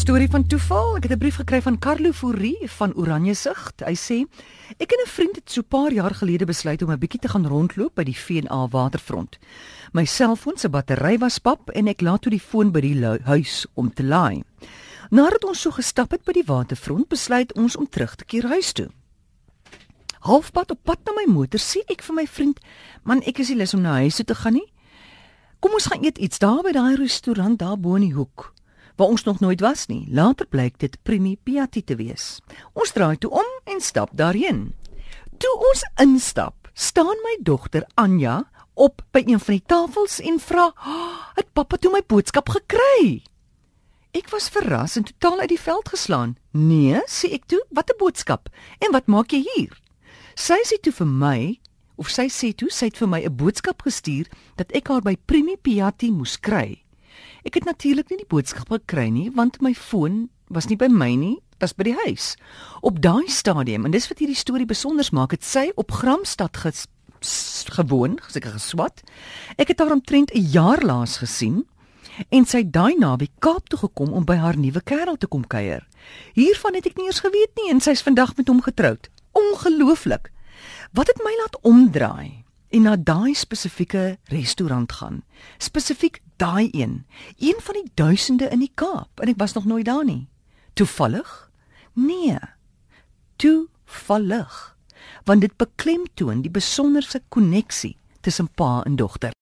Storie van toeval. Ek het 'n brief gekry van Carlo Fourie van Oranje Sig. Hy sê: "Ek en 'n vriend het so 'n paar jaar gelede besluit om 'n bietjie te gaan rondloop by die V&A waterfront. My selfoon se battery was pap en ek laat toe die foon by die huis om te laai. Nadat ons so gestap het by die waterfront, besluit ons om terug te keer huis toe. Halfpad op pad na my motor sê ek vir my vriend: "Man, ek is nie lus om na huis toe te gaan nie. Kom ons gaan eet iets daar by daai restaurant daar bo in die hoek." Waar ons nog nooit was nie. Later blyk dit Primi Piatti te wees. Ons draai toe om en stap daarheen. Toe ons instap, staan my dogter Anja op by een van die tafels en vra: oh, "Het pappa toe my boodskap gekry?" Ek was verras en totaal uit die veld geslaan. "Nee," sê ek toe, "wat 'n boodskap? En wat maak jy hier?" Sy sê toe vir my, of sy sê toe sy het vir my 'n boodskap gestuur dat ek haar by Primi Piatti moes kry. Ek het natuurlik nie die boodskap gekry nie want my foon was nie by my nie, was by die huis. Op daai stadium en dis wat hierdie storie besonder maak, het sy op Gramstad ges, gewoon, seker geswat. Ek het haar omtrent 'n jaar laas gesien en sy daai naweek Kaap toe gekom om by haar nuwe kerel te kom kuier. Hiervan het ek nie eens geweet nie en sy's vandag met hom getroud. Ongelooflik. Wat het my laat omdraai? En na daai spesifieke restaurant gaan. Spesifiek daai een, een van die duisende in die Kaap en ek was nog nooit daar nie. Toevallig? Nee. Toevallig. Want dit beklemtoon die besonderse koneksie tussen pa en dogter.